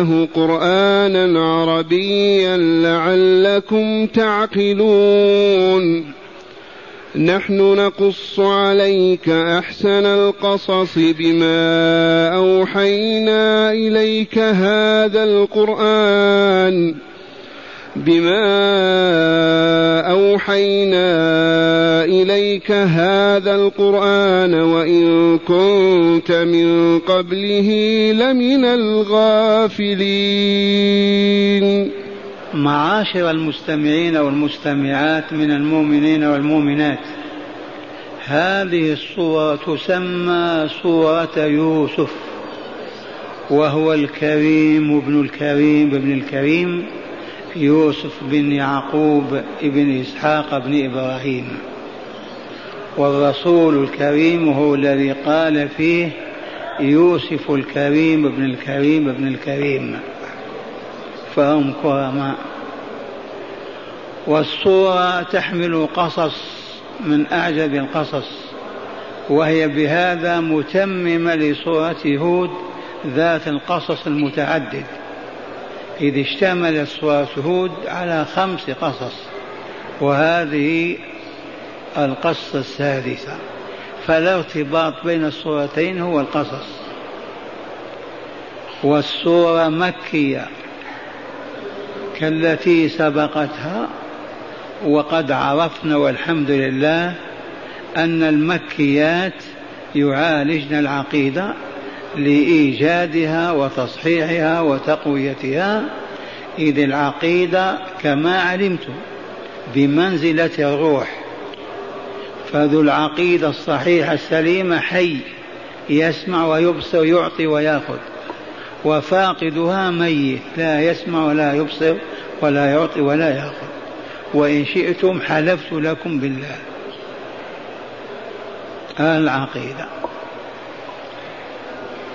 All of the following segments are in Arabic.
أنزلناه قرآنا عربيا لعلكم تعقلون. نحن نقص عليك أحسن القصص بما أوحينا إليك هذا القرآن. بما أوحينا إليك هذا القرآن وإن كنت من قبله لمن الغافلين. معاشر المستمعين والمستمعات من المؤمنين والمؤمنات هذه الصورة تسمى صورة يوسف وهو الكريم ابن الكريم ابن الكريم. يوسف بن يعقوب بن إسحاق بن إبراهيم. والرسول الكريم هو الذي قال فيه يوسف الكريم ابن الكريم ابن الكريم. فهم كرماء. والصورة تحمل قصص من أعجب القصص وهي بهذا متممة لصورة هود ذات القصص المتعدد. إذ اشتملت سورة هود على خمس قصص وهذه القصة السادسة. فلا ارتباط بين الصورتين هو القصص. والسورة مكية كالتي سبقتها وقد عرفنا والحمد لله أن المكيات يعالجن العقيدة لإيجادها وتصحيحها وتقويتها إذ العقيدة كما علمتم بمنزلة الروح. فذو العقيدة الصحيحة السليمة حي يسمع ويبصر ويعطي ويأخذ. وفاقدها ميت لا يسمع ولا يبصر ولا يعطي ولا يأخذ. وإن شئتم حلفت لكم بالله. العقيدة.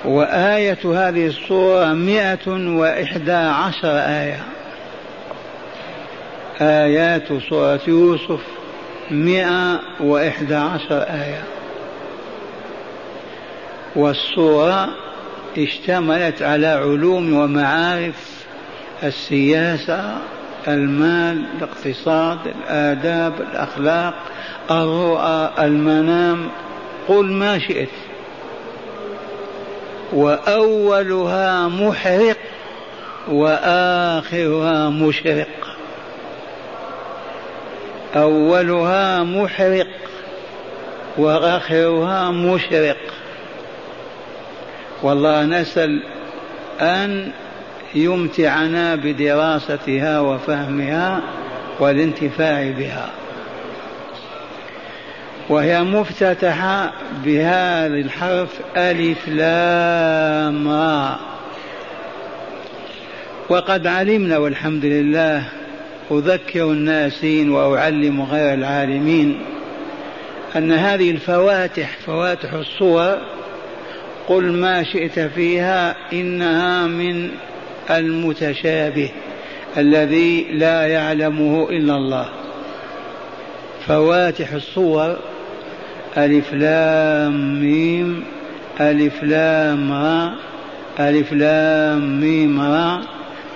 وآية هذه الصورة مئة وإحدى عشر آية. آيات سورة يوسف مئة وإحدى عشر آية. والصورة اشتملت على علوم ومعارف السياسة المال الاقتصاد الآداب الأخلاق الرؤى المنام. قل ما شئت. وأولها محرق وآخرها مشرق. أولها محرق وآخرها مشرق. والله نسأل أن يمتعنا بدراستها وفهمها والانتفاع بها. وهي مفتتحة بهذا الحرف ألف لام وقد علمنا والحمد لله أذكر الناسين وأعلم غير العالمين أن هذه الفواتح فواتح الصور قل ما شئت فيها إنها من المتشابه الذي لا يعلمه إلا الله. فواتح الصور ألف لام ميم ألف لام را ألف لام ميم را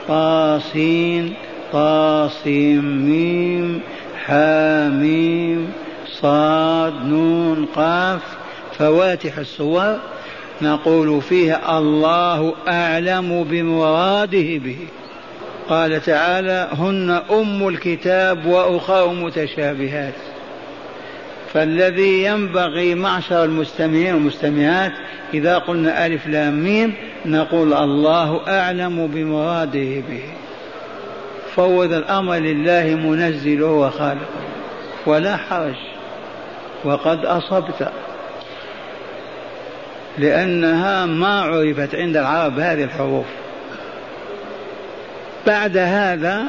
طاسين طاسيم ميم حاميم صاد نون قاف فواتح الصور. نقول فيها الله أعلم بمراده به. قال تعالى هن أم الكتاب وأخر متشابهات. فالذي ينبغي معشر المستمعين والمستمعات إذا قلنا ألف لام ميم نقول الله أعلم بمراده به. فوض الأمر لله منزله وخالقه. ولا حرج. وقد أصبت. لأنها ما عرفت عند العرب هذه الحروف. بعد هذا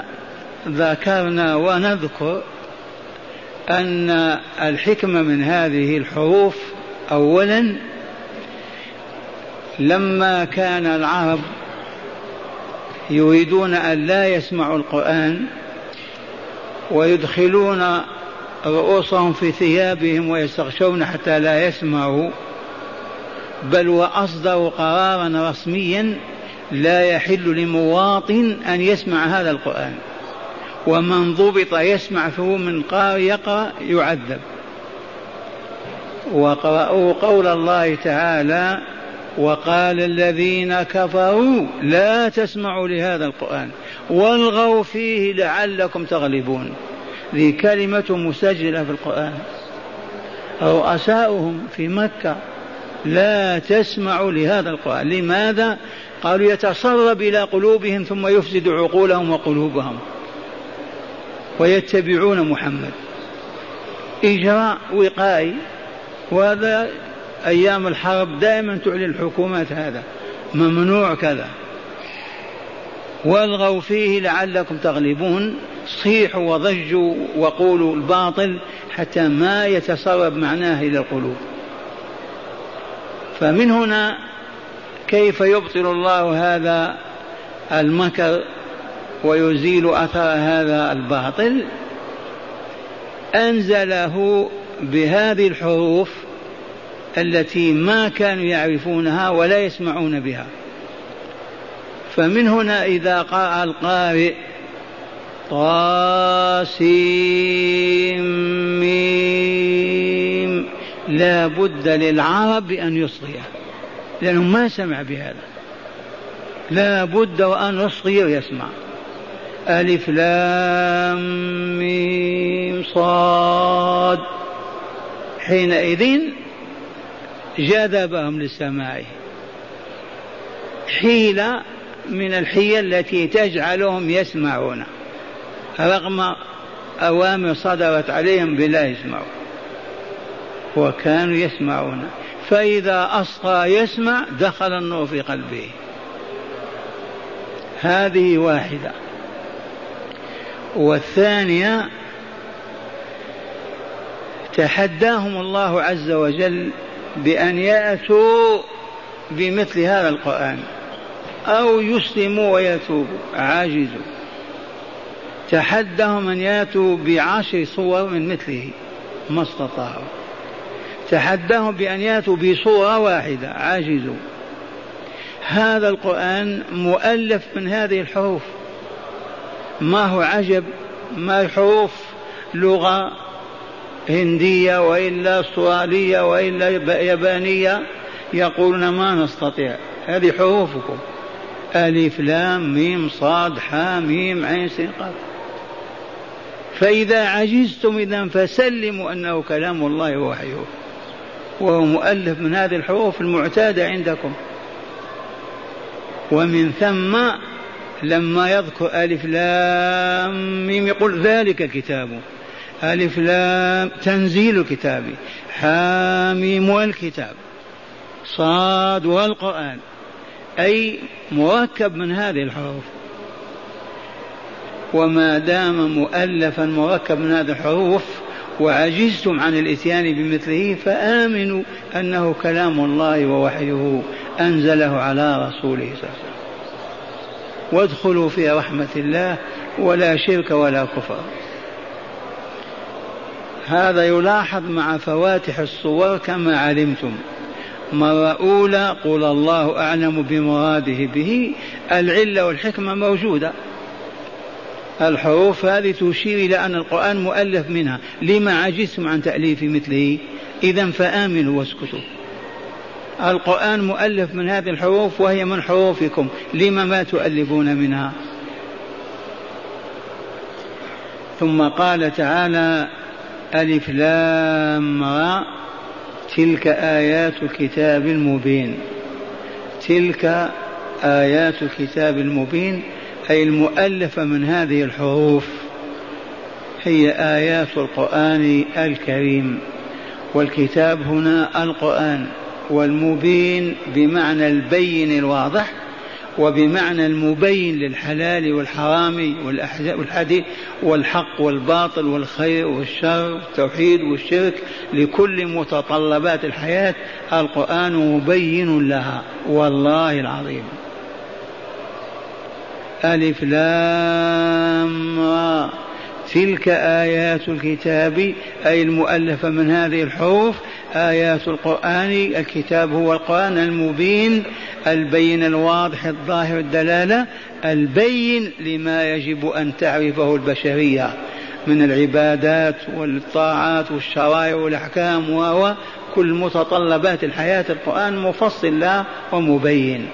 ذكرنا ونذكر أن الحكمة من هذه الحروف أولا لما كان العرب يريدون أن لا يسمعوا القرآن ويدخلون رؤوسهم في ثيابهم ويستغشون حتى لا يسمعوا بل وأصدروا قرارا رسميا لا يحل لمواطن أن يسمع هذا القرآن. ومن ضبط يسمع فهو من قارئ يقرأ يعذب. وقرأوا قول الله تعالى وقال الذين كفروا لا تسمعوا لهذا القرآن والغوا فيه لعلكم تغلبون. ذي كلمة مسجلة في القرآن. رؤساؤهم في مكة لا تسمعوا لهذا القرآن. لماذا؟ قالوا يتسرب إلى قلوبهم ثم يفسد عقولهم وقلوبهم. ويتبعون محمد. إجراء وقائي. وهذا أيام الحرب دائما تعلن الحكومات هذا. ممنوع كذا. والغوا فيه لعلكم تغلبون. صيحوا وضجوا وقولوا الباطل حتى ما يتسرب معناه إلى القلوب. فمن هنا كيف يبطل الله هذا المكر ويزيل أثر هذا الباطل أنزله بهذه الحروف التي ما كانوا يعرفونها ولا يسمعون بها. فمن هنا إذا قرأ القارئ طاسيم لا بد للعرب أن يصغي لأنه ما سمع بهذا. لا بد وأن يصغي ويسمع. ألف لام ميم صاد. حينئذ جذبهم للسماع حيلة من الحيل التي تجعلهم يسمعون. رغم أوامر صدرت عليهم بلا يسمعوا وكانوا يسمعون. فإذا أصغى يسمع دخل النور في قلبه. هذه واحدة. والثانية تحداهم الله عز وجل بأن يأتوا بمثل هذا القرآن أو يسلموا ويتوبوا. عاجزوا تحدهم أن يأتوا بعشر صور من مثله ما استطاعوا. تحداهم بأن يأتوا بصورة واحدة. عاجزوا هذا القرآن مؤلف من هذه الحروف. ما هو عجب ما حروف لغة هندية وإلا أسترالية وإلا يابانية يقولون ما نستطيع. هذه حروفكم. ألف لام ميم صاد حا ميم عين سين قاف. فإذا عجزتم إذا فسلموا أنه كلام الله ووحيه. وهو مؤلف من هذه الحروف المعتادة عندكم. ومن ثم لما يذكر ألف لام ميم يقول ذلك كتاب ألف لام تنزيل كتابي حاميم والكتاب. صاد والقرآن. أي مركب من هذه الحروف. وما دام مؤلفا مركب من هذه الحروف وعجزتم عن الإتيان بمثله فآمنوا أنه كلام الله ووحيه أنزله على رسوله صلى الله عليه وسلم. وادخلوا في رحمة الله ولا شرك ولا كفر. هذا يلاحظ مع فواتح الصور كما علمتم. مرة أولى قل الله أعلم بمراده به العلة والحكمة موجودة. الحروف هذه تشير إلى أن القرآن مؤلف منها. لما عجزتم عن تأليف مثله؟ إذا فآمنوا واسكتوا. القرآن مؤلف من هذه الحروف وهي من حروفكم. لما ما تؤلفون منها؟ ثم قال تعالى ألف لام را تلك آيات الكتاب المبين تلك آيات الكتاب المبين أي المؤلفة من هذه الحروف. هي آيات القرآن الكريم. والكتاب هنا القرآن. والمبين بمعنى البين الواضح وبمعنى المبين للحلال والحرام والحديث والحق والباطل والخير والشر والتوحيد والشرك لكل متطلبات الحياة القرآن مبين لها والله العظيم. ألف لام تلك آيات الكتاب أي المؤلفة من هذه الحروف آيات القرآن الكتاب هو القرآن المبين البين الواضح الظاهر الدلالة البين لما يجب أن تعرفه البشرية من العبادات والطاعات والشرائع والأحكام و كل متطلبات الحياة. القرآن مفصل لها ومبين.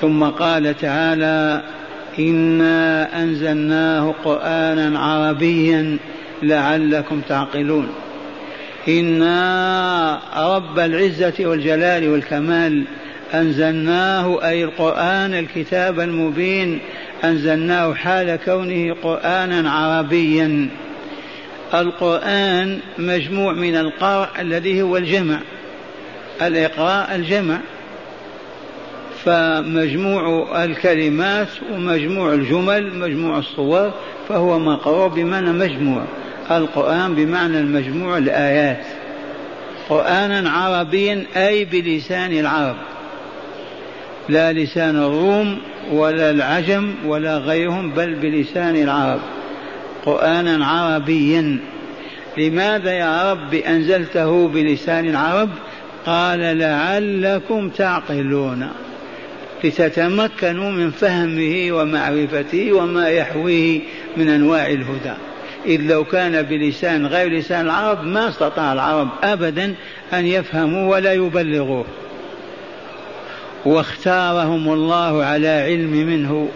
ثم قال تعالى إنا أنزلناه قرآنا عربيا لعلكم تعقلون. إنا رب العزة والجلال والكمال أنزلناه أي القرآن الكتاب المبين. أنزلناه حال كونه قرآنا عربيا. القرآن مجموع من القرء الذي هو الجمع. الإقراء الجمع. فمجموع الكلمات ومجموع الجمل مجموع الصور فهو مقروء بمعنى مجموع. القرآن بمعنى المجموع الآيات. قرآنا عربيا أي بلسان العرب. لا لسان الروم ولا العجم ولا غيرهم بل بلسان العرب. قرآنا عربيا. لماذا يا رب أنزلته بلسان العرب؟ قال لعلكم تعقلون. لتتمكنوا من فهمه ومعرفته وما يحويه من أنواع الهدى. إذ لو كان بلسان غير لسان العرب ما استطاع العرب ابدا أن يفهموا ولا يبلغوه واختارهم الله على علم منه.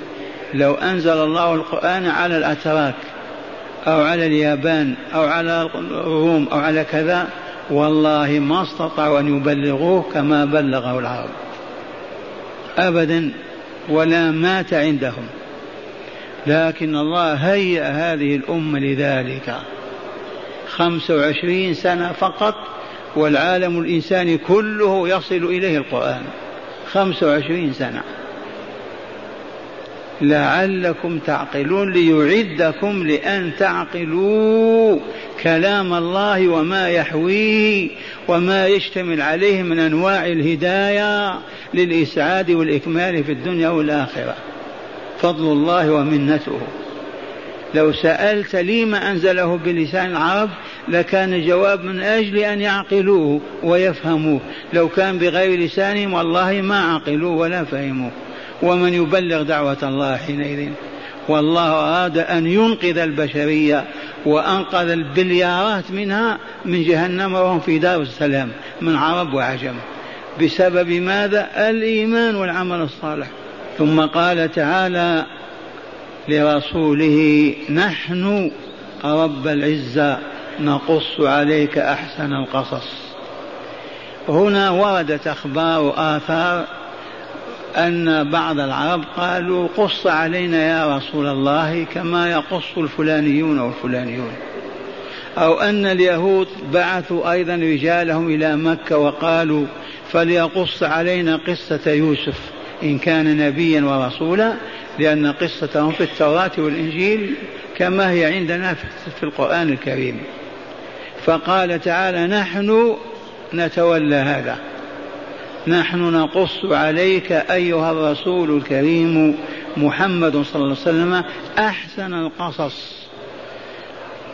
لو أنزل الله القرآن على الأتراك أو على اليابان أو على الروم أو على كذا والله ما استطاعوا أن يبلغوه كما بلغه العرب. أبدا ولا مات عندهم. لكن الله هيأ هذه الأمة لذلك. خمس وعشرين سنة فقط والعالم الإنساني كله يصل إليه القرآن. خمس وعشرين سنة. لعلكم تعقلون ليعدكم لأن تعقلوا كلام الله وما يحويه وما يشتمل عليه من أنواع الهداية للإسعاد والإكمال في الدنيا والآخرة. فضل الله ومنته. لو سألت لما أنزله بلسان العرب لكان الجواب من أجل أن يعقلوه ويفهموه. لو كان بغير لسانهم والله ما عقلوه ولا فهموه. ومن يبلغ دعوة الله حينئذ؟ والله أراد أن ينقذ البشرية وأنقذ البليارات منها من جهنم وهم في دار السلام من عرب وعجم. بسبب ماذا؟ الإيمان والعمل الصالح. ثم قال تعالى لرسوله نحن رب العزة نقص عليك أحسن القصص. هنا وردت أخبار وآثار أن بعض العرب قالوا قص علينا يا رسول الله كما يقص الفلانيون والفلانيون. أو أن اليهود بعثوا أيضا رجالهم إلى مكة وقالوا فليقص علينا قصة يوسف. إن كان نبيا ورسولا لأن قصتهم في التوراة والإنجيل كما هي عندنا في القرآن الكريم. فقال تعالى نحن نتولى هذا. نحن نقص عليك أيها الرسول الكريم محمد صلى الله عليه وسلم أحسن القصص.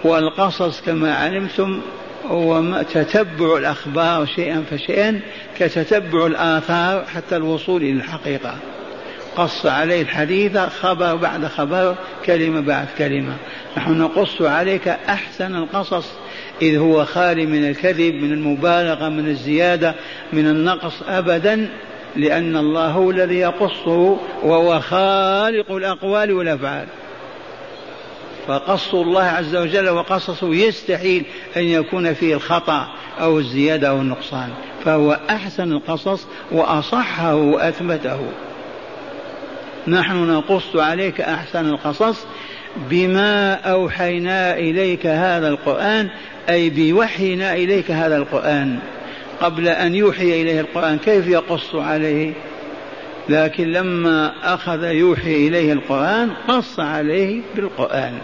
والقصص كما علمتم هو تتبع الأخبار شيئا فشيئا كتتبع الآثار حتى الوصول إلى الحقيقة. قص عليه الحديث خبر بعد خبر كلمة بعد كلمة. نحن نقص عليك أحسن القصص إذ هو خالي من الكذب من المبالغة من الزيادة من النقص أبدا لأن الله هو الذي يقصه وهو خالق الأقوال والأفعال. فقص الله عز وجل وقصصه يستحيل أن يكون فيه الخطأ أو الزيادة أو النقصان. فهو أحسن القصص وأصحه وأثبته نحن نقص عليك أحسن القصص بما أوحينا إليك هذا القرآن أي بوحينا إليك هذا القرآن. قبل أن يوحي إليه القرآن كيف يقص عليه؟ لكن لما أخذ يوحي إليه القرآن قص عليه بالقرآن.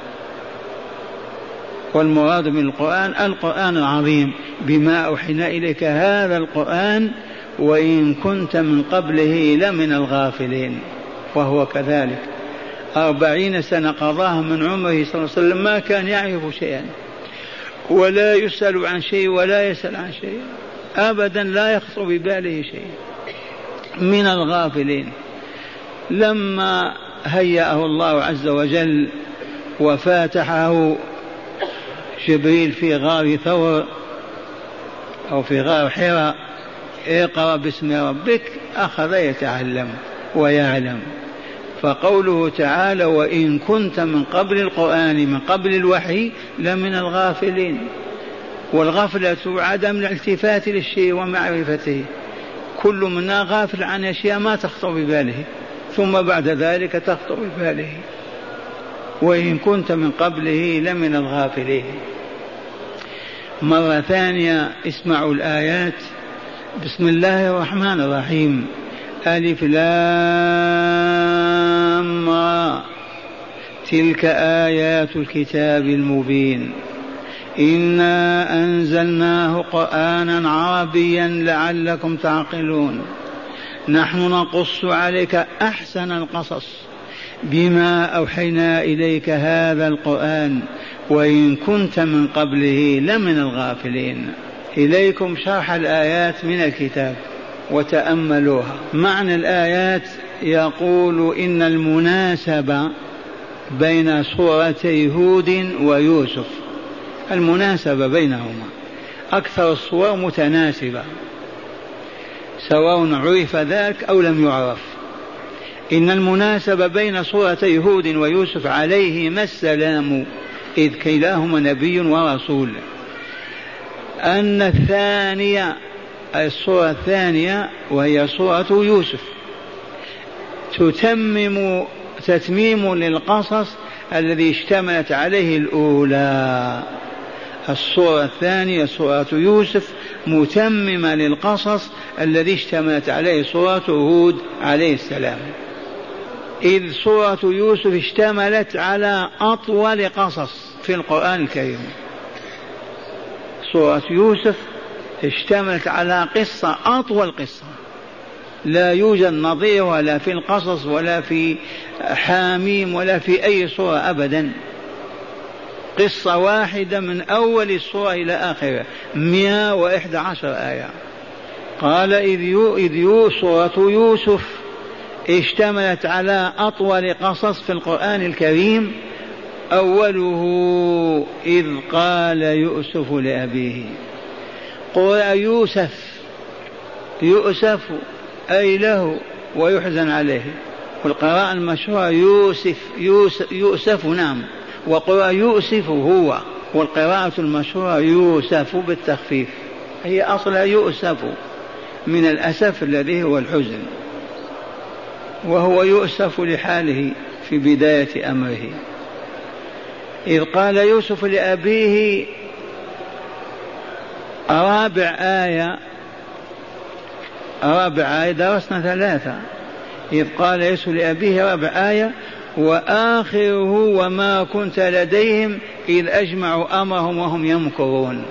والمراد من القرآن القرآن العظيم. بما أوحينا إليك هذا القرآن وإن كنت من قبله لمن الغافلين. وهو كذلك. أربعين سنة قضاها من عمره صلى الله عليه وسلم ما كان يعرف شيئا. ولا يسأل عن شيء ولا يسأل عن شيء. أبدا لا يخطر بباله شيء. من الغافلين. لما هيأه الله عز وجل وفاتحه جبريل في غار ثور أو في غار حراء اقرأ باسم ربك أخذ يتعلم ويعلم. فقوله تعالى وإن كنت من قبل القرآن من قبل الوحي لمن الغافلين. والغفلة عدم الالتفات للشيء ومعرفته. كل منا غافل عن أشياء ما تخطر بباله ثم بعد ذلك تخطر بباله. وإن كنت من قبله لمن الغافلين. مرة ثانية اسمعوا الآيات. بسم الله الرحمن الرحيم. ألف لام تلك آيات الكتاب المبين. إنا أنزلناه قرآنا عربيا لعلكم تعقلون. نحن نقص عليك أحسن القصص. بما أوحينا إليك هذا القرآن وإن كنت من قبله لمن الغافلين. إليكم شرح الآيات من الكتاب وتأملوها. معنى الآيات يقول إن المناسبة بين سورتي هود ويوسف. المناسبة بينهما. أكثر السور متناسبة سواء عرف ذلك أو لم يعرف. إن المناسبة بين سورتي هود ويوسف عليهما السلام إذ كلاهما نبي ورسول. أن الثانية الصورة الثانية وهي صورة يوسف. تتمم تتميم للقصص الذي اشتملت عليه الأولى. الصورة الثانية صورة يوسف متممة للقصص الذي اشتملت عليه صورة هود عليه السلام. إذ صورة يوسف اشتملت على أطول قصص في القرآن الكريم. سورة يوسف اشتملت على قصة أطول قصة. لا يوجد نظيرها لا في القصص ولا في حاميم ولا في أي صورة أبدا. قصة واحدة من أول الصورة إلى آخرها مئة وإحدى عشر آية. قال إذ, يو إذ يو صورة يوسف. اشتملت على أطول قصص في القرآن الكريم. أوله إذ قال يؤسف لأبيه. قرأ يوسف. يؤسف أي له ويحزن عليه. والقراءة المشهورة يوسف يوسف, يؤسف نعم. وقرأ يؤسف هو. والقراءة المشهورة يوسف بالتخفيف. هي أصلها يؤسف من الأسف الذي هو الحزن. وهو يؤسف لحاله في بداية أمره. إذ قال يوسف لأبيه رابع آية رابع آية درسنا ثلاثة. إذ قال يوسف لأبيه رابع آية وآخره وما كنت لديهم إذ أجمعوا أمرهم وهم يمكرون.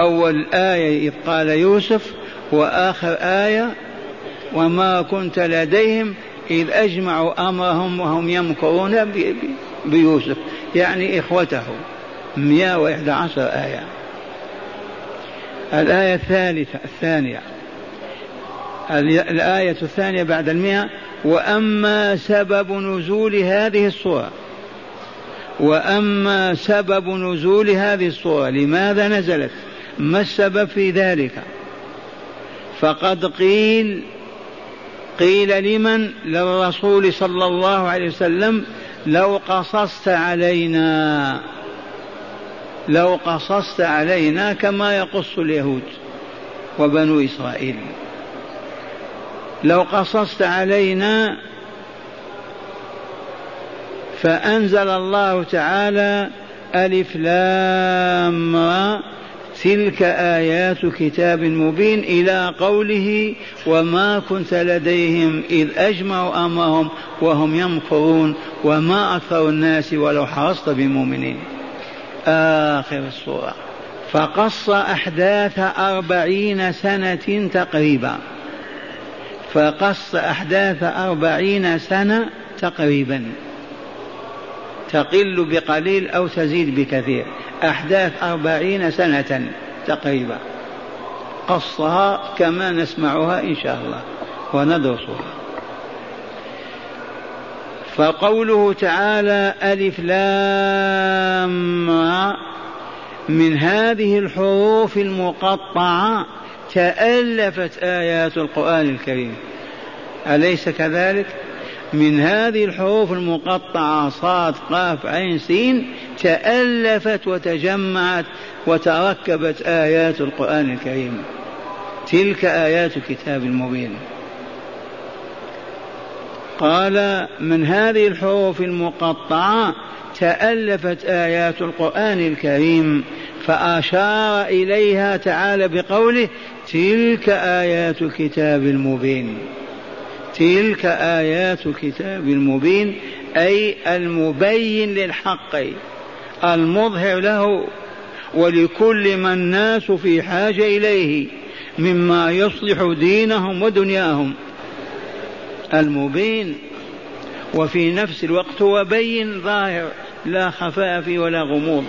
أول آية إذ قال يوسف وآخر آية وما كنت لديهم إذ أجمعوا أمرهم وهم يمكرون بيوسف. يعني إخوته. 111 آية. الآية الثالثة الثانية. الآية الثانية بعد المئة. وأما سبب نزول هذه الصورة. وأما سبب نزول هذه الصورة لماذا نزلت؟ ما السبب في ذلك؟ فقد قيل قيل لمن؟ للرسول صلى الله عليه وسلم لو قصصت علينا لو قصصت علينا كما يقص اليهود وبنو إسرائيل. لو قصصت علينا فأنزل الله تعالى ألف لام تلك آيات كتاب مبين إلى قوله وما كنت لديهم إذ أجمعوا أمرهم وهم يمكرون وما أكثر الناس ولو حرصت بمؤمنين. آخر السورة. فقص أحداث أربعين سنة تقريبا. فقص أحداث أربعين سنة تقريبا. تقل بقليل أو تزيد بكثير. أحداث أربعين سنة تقريبا. قصها كما نسمعها إن شاء الله وندرسها. فقوله تعالى ألف لام من هذه الحروف المقطعة تألفت آيات القرآن الكريم. أليس كذلك؟ من هذه الحروف المقطعة صاد قاف عين سين تألفت وتجمعت وتركبت آيات القرآن الكريم. تلك آيات كتاب المبين قال من هذه الحروف المقطعة تألفت آيات القرآن الكريم فأشار إليها تعالى بقوله تلك آيات الكتاب المبين تلك آيات الكتاب المبين أي المبين للحق. المظهر له ولكل من الناس في حاجة إليه مما يصلح دينهم ودنياهم. المبين وفي نفس الوقت هو بين ظاهر لا خفاء فيه ولا غموض.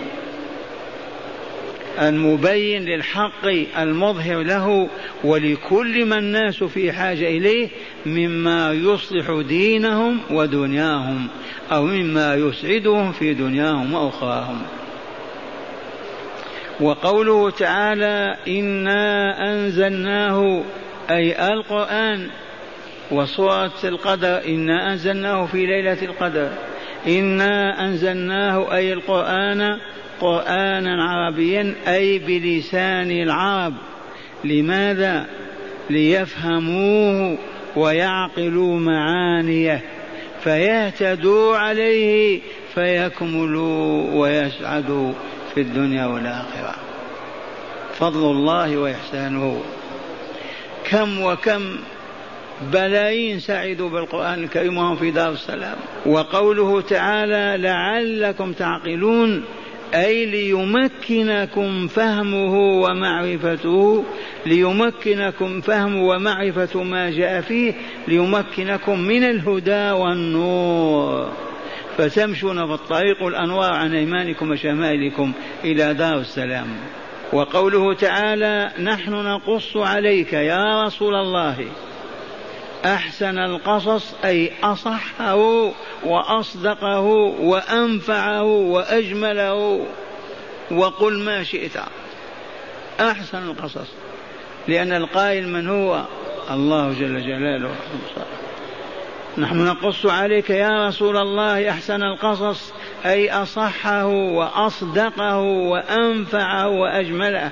المبين للحق المظهر له ولكل من الناس في حاجة إليه مما يصلح دينهم ودنياهم أو مما يسعدهم في دنياهم وأخراهم. وقوله تعالى إنا أنزلناه أي القرآن وسورة القدر إنا أنزلناه في ليلة القدر إنا أنزلناه أي القرآن قرآنا عربيا أي بلسان العرب. لماذا؟ ليفهموه ويعقلوا معانيه. فيهتدوا عليه فيكملوا ويسعدوا في الدنيا والآخرة. فضل الله وإحسانه. كم وكم بلايين سعدوا بالقرآن الكريم وهم في دار السلام. وقوله تعالى لعلكم تعقلون. أي ليمكنكم فهمه ومعرفته ليمكنكم فهم ومعرفة ما جاء فيه ليمكنكم من الهدى والنور. فتمشون في الطريق الأنوار عن أيمانكم وشمائلكم إلى دار السلام. وقوله تعالى نحن نقص عليك يا رسول الله. أحسن القصص أي أصحه وأصدقه وأنفعه وأجمله وقل ما شئت. أحسن القصص لأن القائل من هو؟ الله جل جلاله نحن نقص عليك يا رسول الله أحسن القصص أي أصحه وأصدقه وأنفعه وأجمله.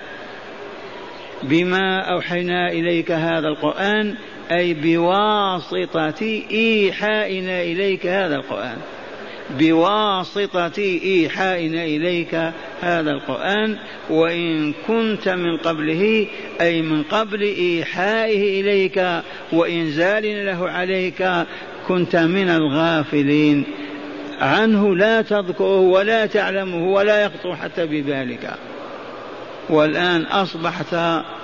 بما أوحينا إليك هذا القرآن أي بواسطة إيحائنا إليك هذا القرآن. بواسطة إيحائنا إليك هذا القرآن. وإن كنت من قبله أي من قبل إيحائه إليك وإنزالنا له عليك كنت من الغافلين. عنه لا تذكره ولا تعلمه ولا يخطر حتى ببالك والآن أصبحت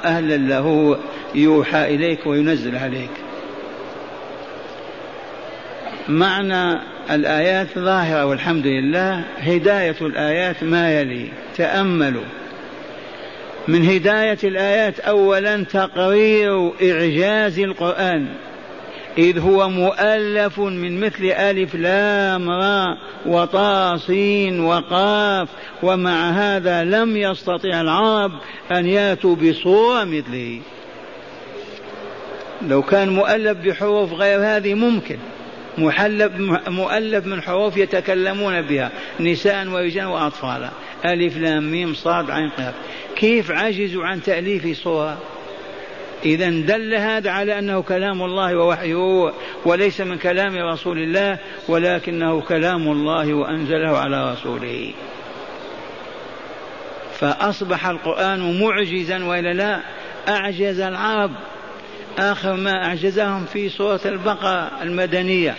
أهلا له. يوحى إليك وينزل عليك. معنى الآيات ظاهرة والحمد لله. هداية الآيات ما يلي. تأملوا. من هداية الآيات أولا تقرير إعجاز القرآن. إذ هو مؤلف من مثل ألف لام را وطاسين وقاف. ومع هذا لم يستطع العرب أن يأتوا بصورة مثله. لو كان مؤلف بحروف غير هذه ممكن. محلب مؤلف من حروف يتكلمون بها نساء ورجال وأطفال. ألف لام ميم صاد عين قاف. كيف عجزوا عن تأليف صورة؟ إذا دل هذا على أنه كلام الله ووحيه وليس من كلام رسول الله ولكنه كلام الله وأنزله على رسوله. فأصبح القرآن معجزا وإلا لا؟ أعجز العرب. آخر ما أعجزهم في سورة البقرة المدنية.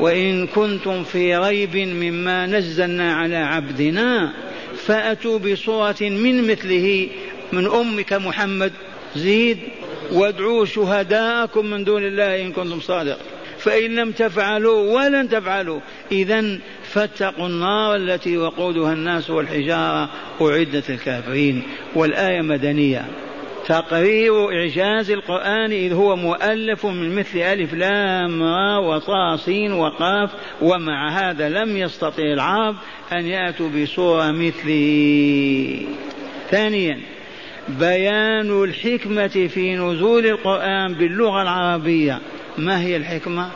وإن كنتم في ريب مما نزلنا على عبدنا فأتوا بصورة من مثله من أمك محمد زيد وادعوا شهداءكم من دون الله إن كنتم صادقين فإن لم تفعلوا ولن تفعلوا. إذا فاتقوا النار التي وقودها الناس والحجارة أعدت الكافرين والآية مدنية. تقرير إعجاز القرآن إذ هو مؤلف من مثل ألف لام را وطا سين وقاف ومع هذا لم يستطع العرب أن يأتوا بصورة مثله. ثانيا بيان الحكمة في نزول القرآن باللغة العربية. ما هي الحكمة؟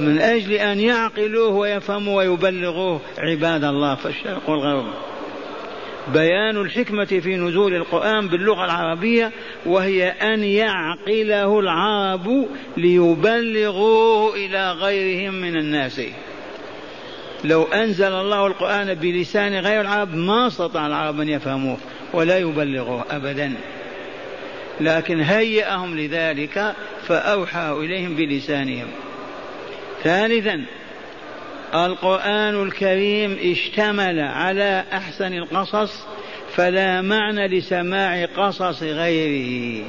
من أجل أن يعقلوه ويفهموا ويبلغوه عباد الله في الشرق والغرب بيان الحكمة في نزول القرآن باللغة العربية وهي أن يعقله العرب ليبلغوه إلى غيرهم من الناس. لو أنزل الله القرآن بلسان غير العرب ما استطاع العرب أن يفهموه ولا يبلغوه أبدا. لكن هيأهم لذلك فأوحى إليهم بلسانهم. ثالثا القرآن الكريم اشتمل على أحسن القصص فلا معنى لسماع قصص غيره.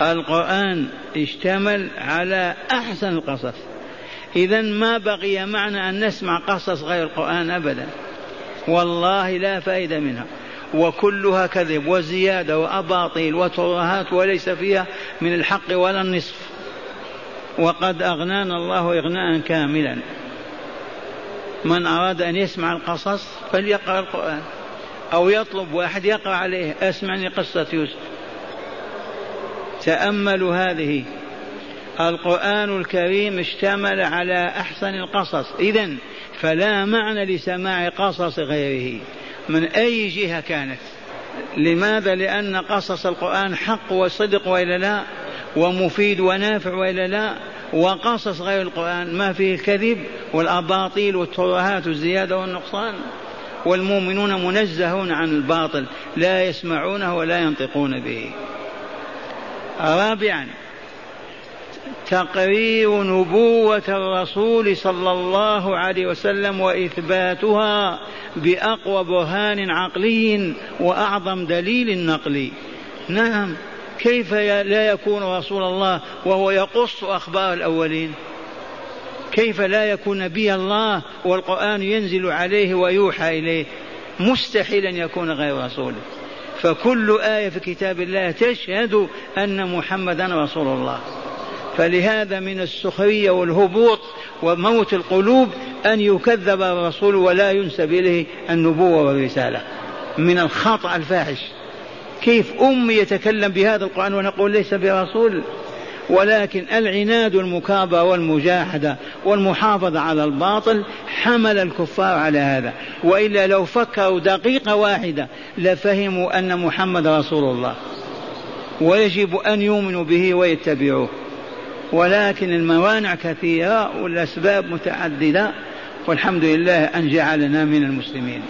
القرآن اشتمل على أحسن القصص. إذا ما بقي معنى أن نسمع قصص غير القرآن أبدا. والله لا فائدة منها. وكلها كذب وزيادة وأباطيل وترهات وليس فيها من الحق ولا النصف. وقد أغنانا الله إغناء كاملا. من أراد أن يسمع القصص فليقرأ القرآن. أو يطلب واحد يقرأ عليه. أسمعني قصة يوسف. تأملوا هذه. القرآن الكريم اشتمل على أحسن القصص. إذا فلا معنى لسماع قصص غيره. من أي جهة كانت؟ لماذا؟ لأن قصص القرآن حق وصدق وإلا لا؟ ومفيد ونافع وإلا لا وقصص غير القرآن ما فيه الكذب والأباطيل والترهات والزيادة والنقصان. والمؤمنون منزهون عن الباطل لا يسمعونه ولا ينطقون به. رابعا تقرير نبوة الرسول صلى الله عليه وسلم وإثباتها بأقوى برهان عقلي وأعظم دليل نقلي. نعم. كيف لا يكون رسول الله وهو يقص أخبار الأولين؟ كيف لا يكون نبي الله والقرآن ينزل عليه ويوحى إليه؟ مستحيل أن يكون غير رسوله. فكل آية في كتاب الله تشهد أن محمدا رسول الله. فلهذا من السخرية والهبوط وموت القلوب أن يكذب الرسول ولا ينسب إليه النبوة والرسالة. من الخطأ الفاحش. كيف أم يتكلم بهذا القرآن ونقول ليس برسول؟ ولكن العناد والمكابرة والمجاهدة والمحافظة على الباطل حمل الكفار على هذا. وإلا لو فكروا دقيقة واحدة لفهموا أن محمد رسول الله. ويجب أن يؤمنوا به ويتبعوه. ولكن الموانع كثيرة والأسباب متعددة والحمد لله أن جعلنا من المسلمين.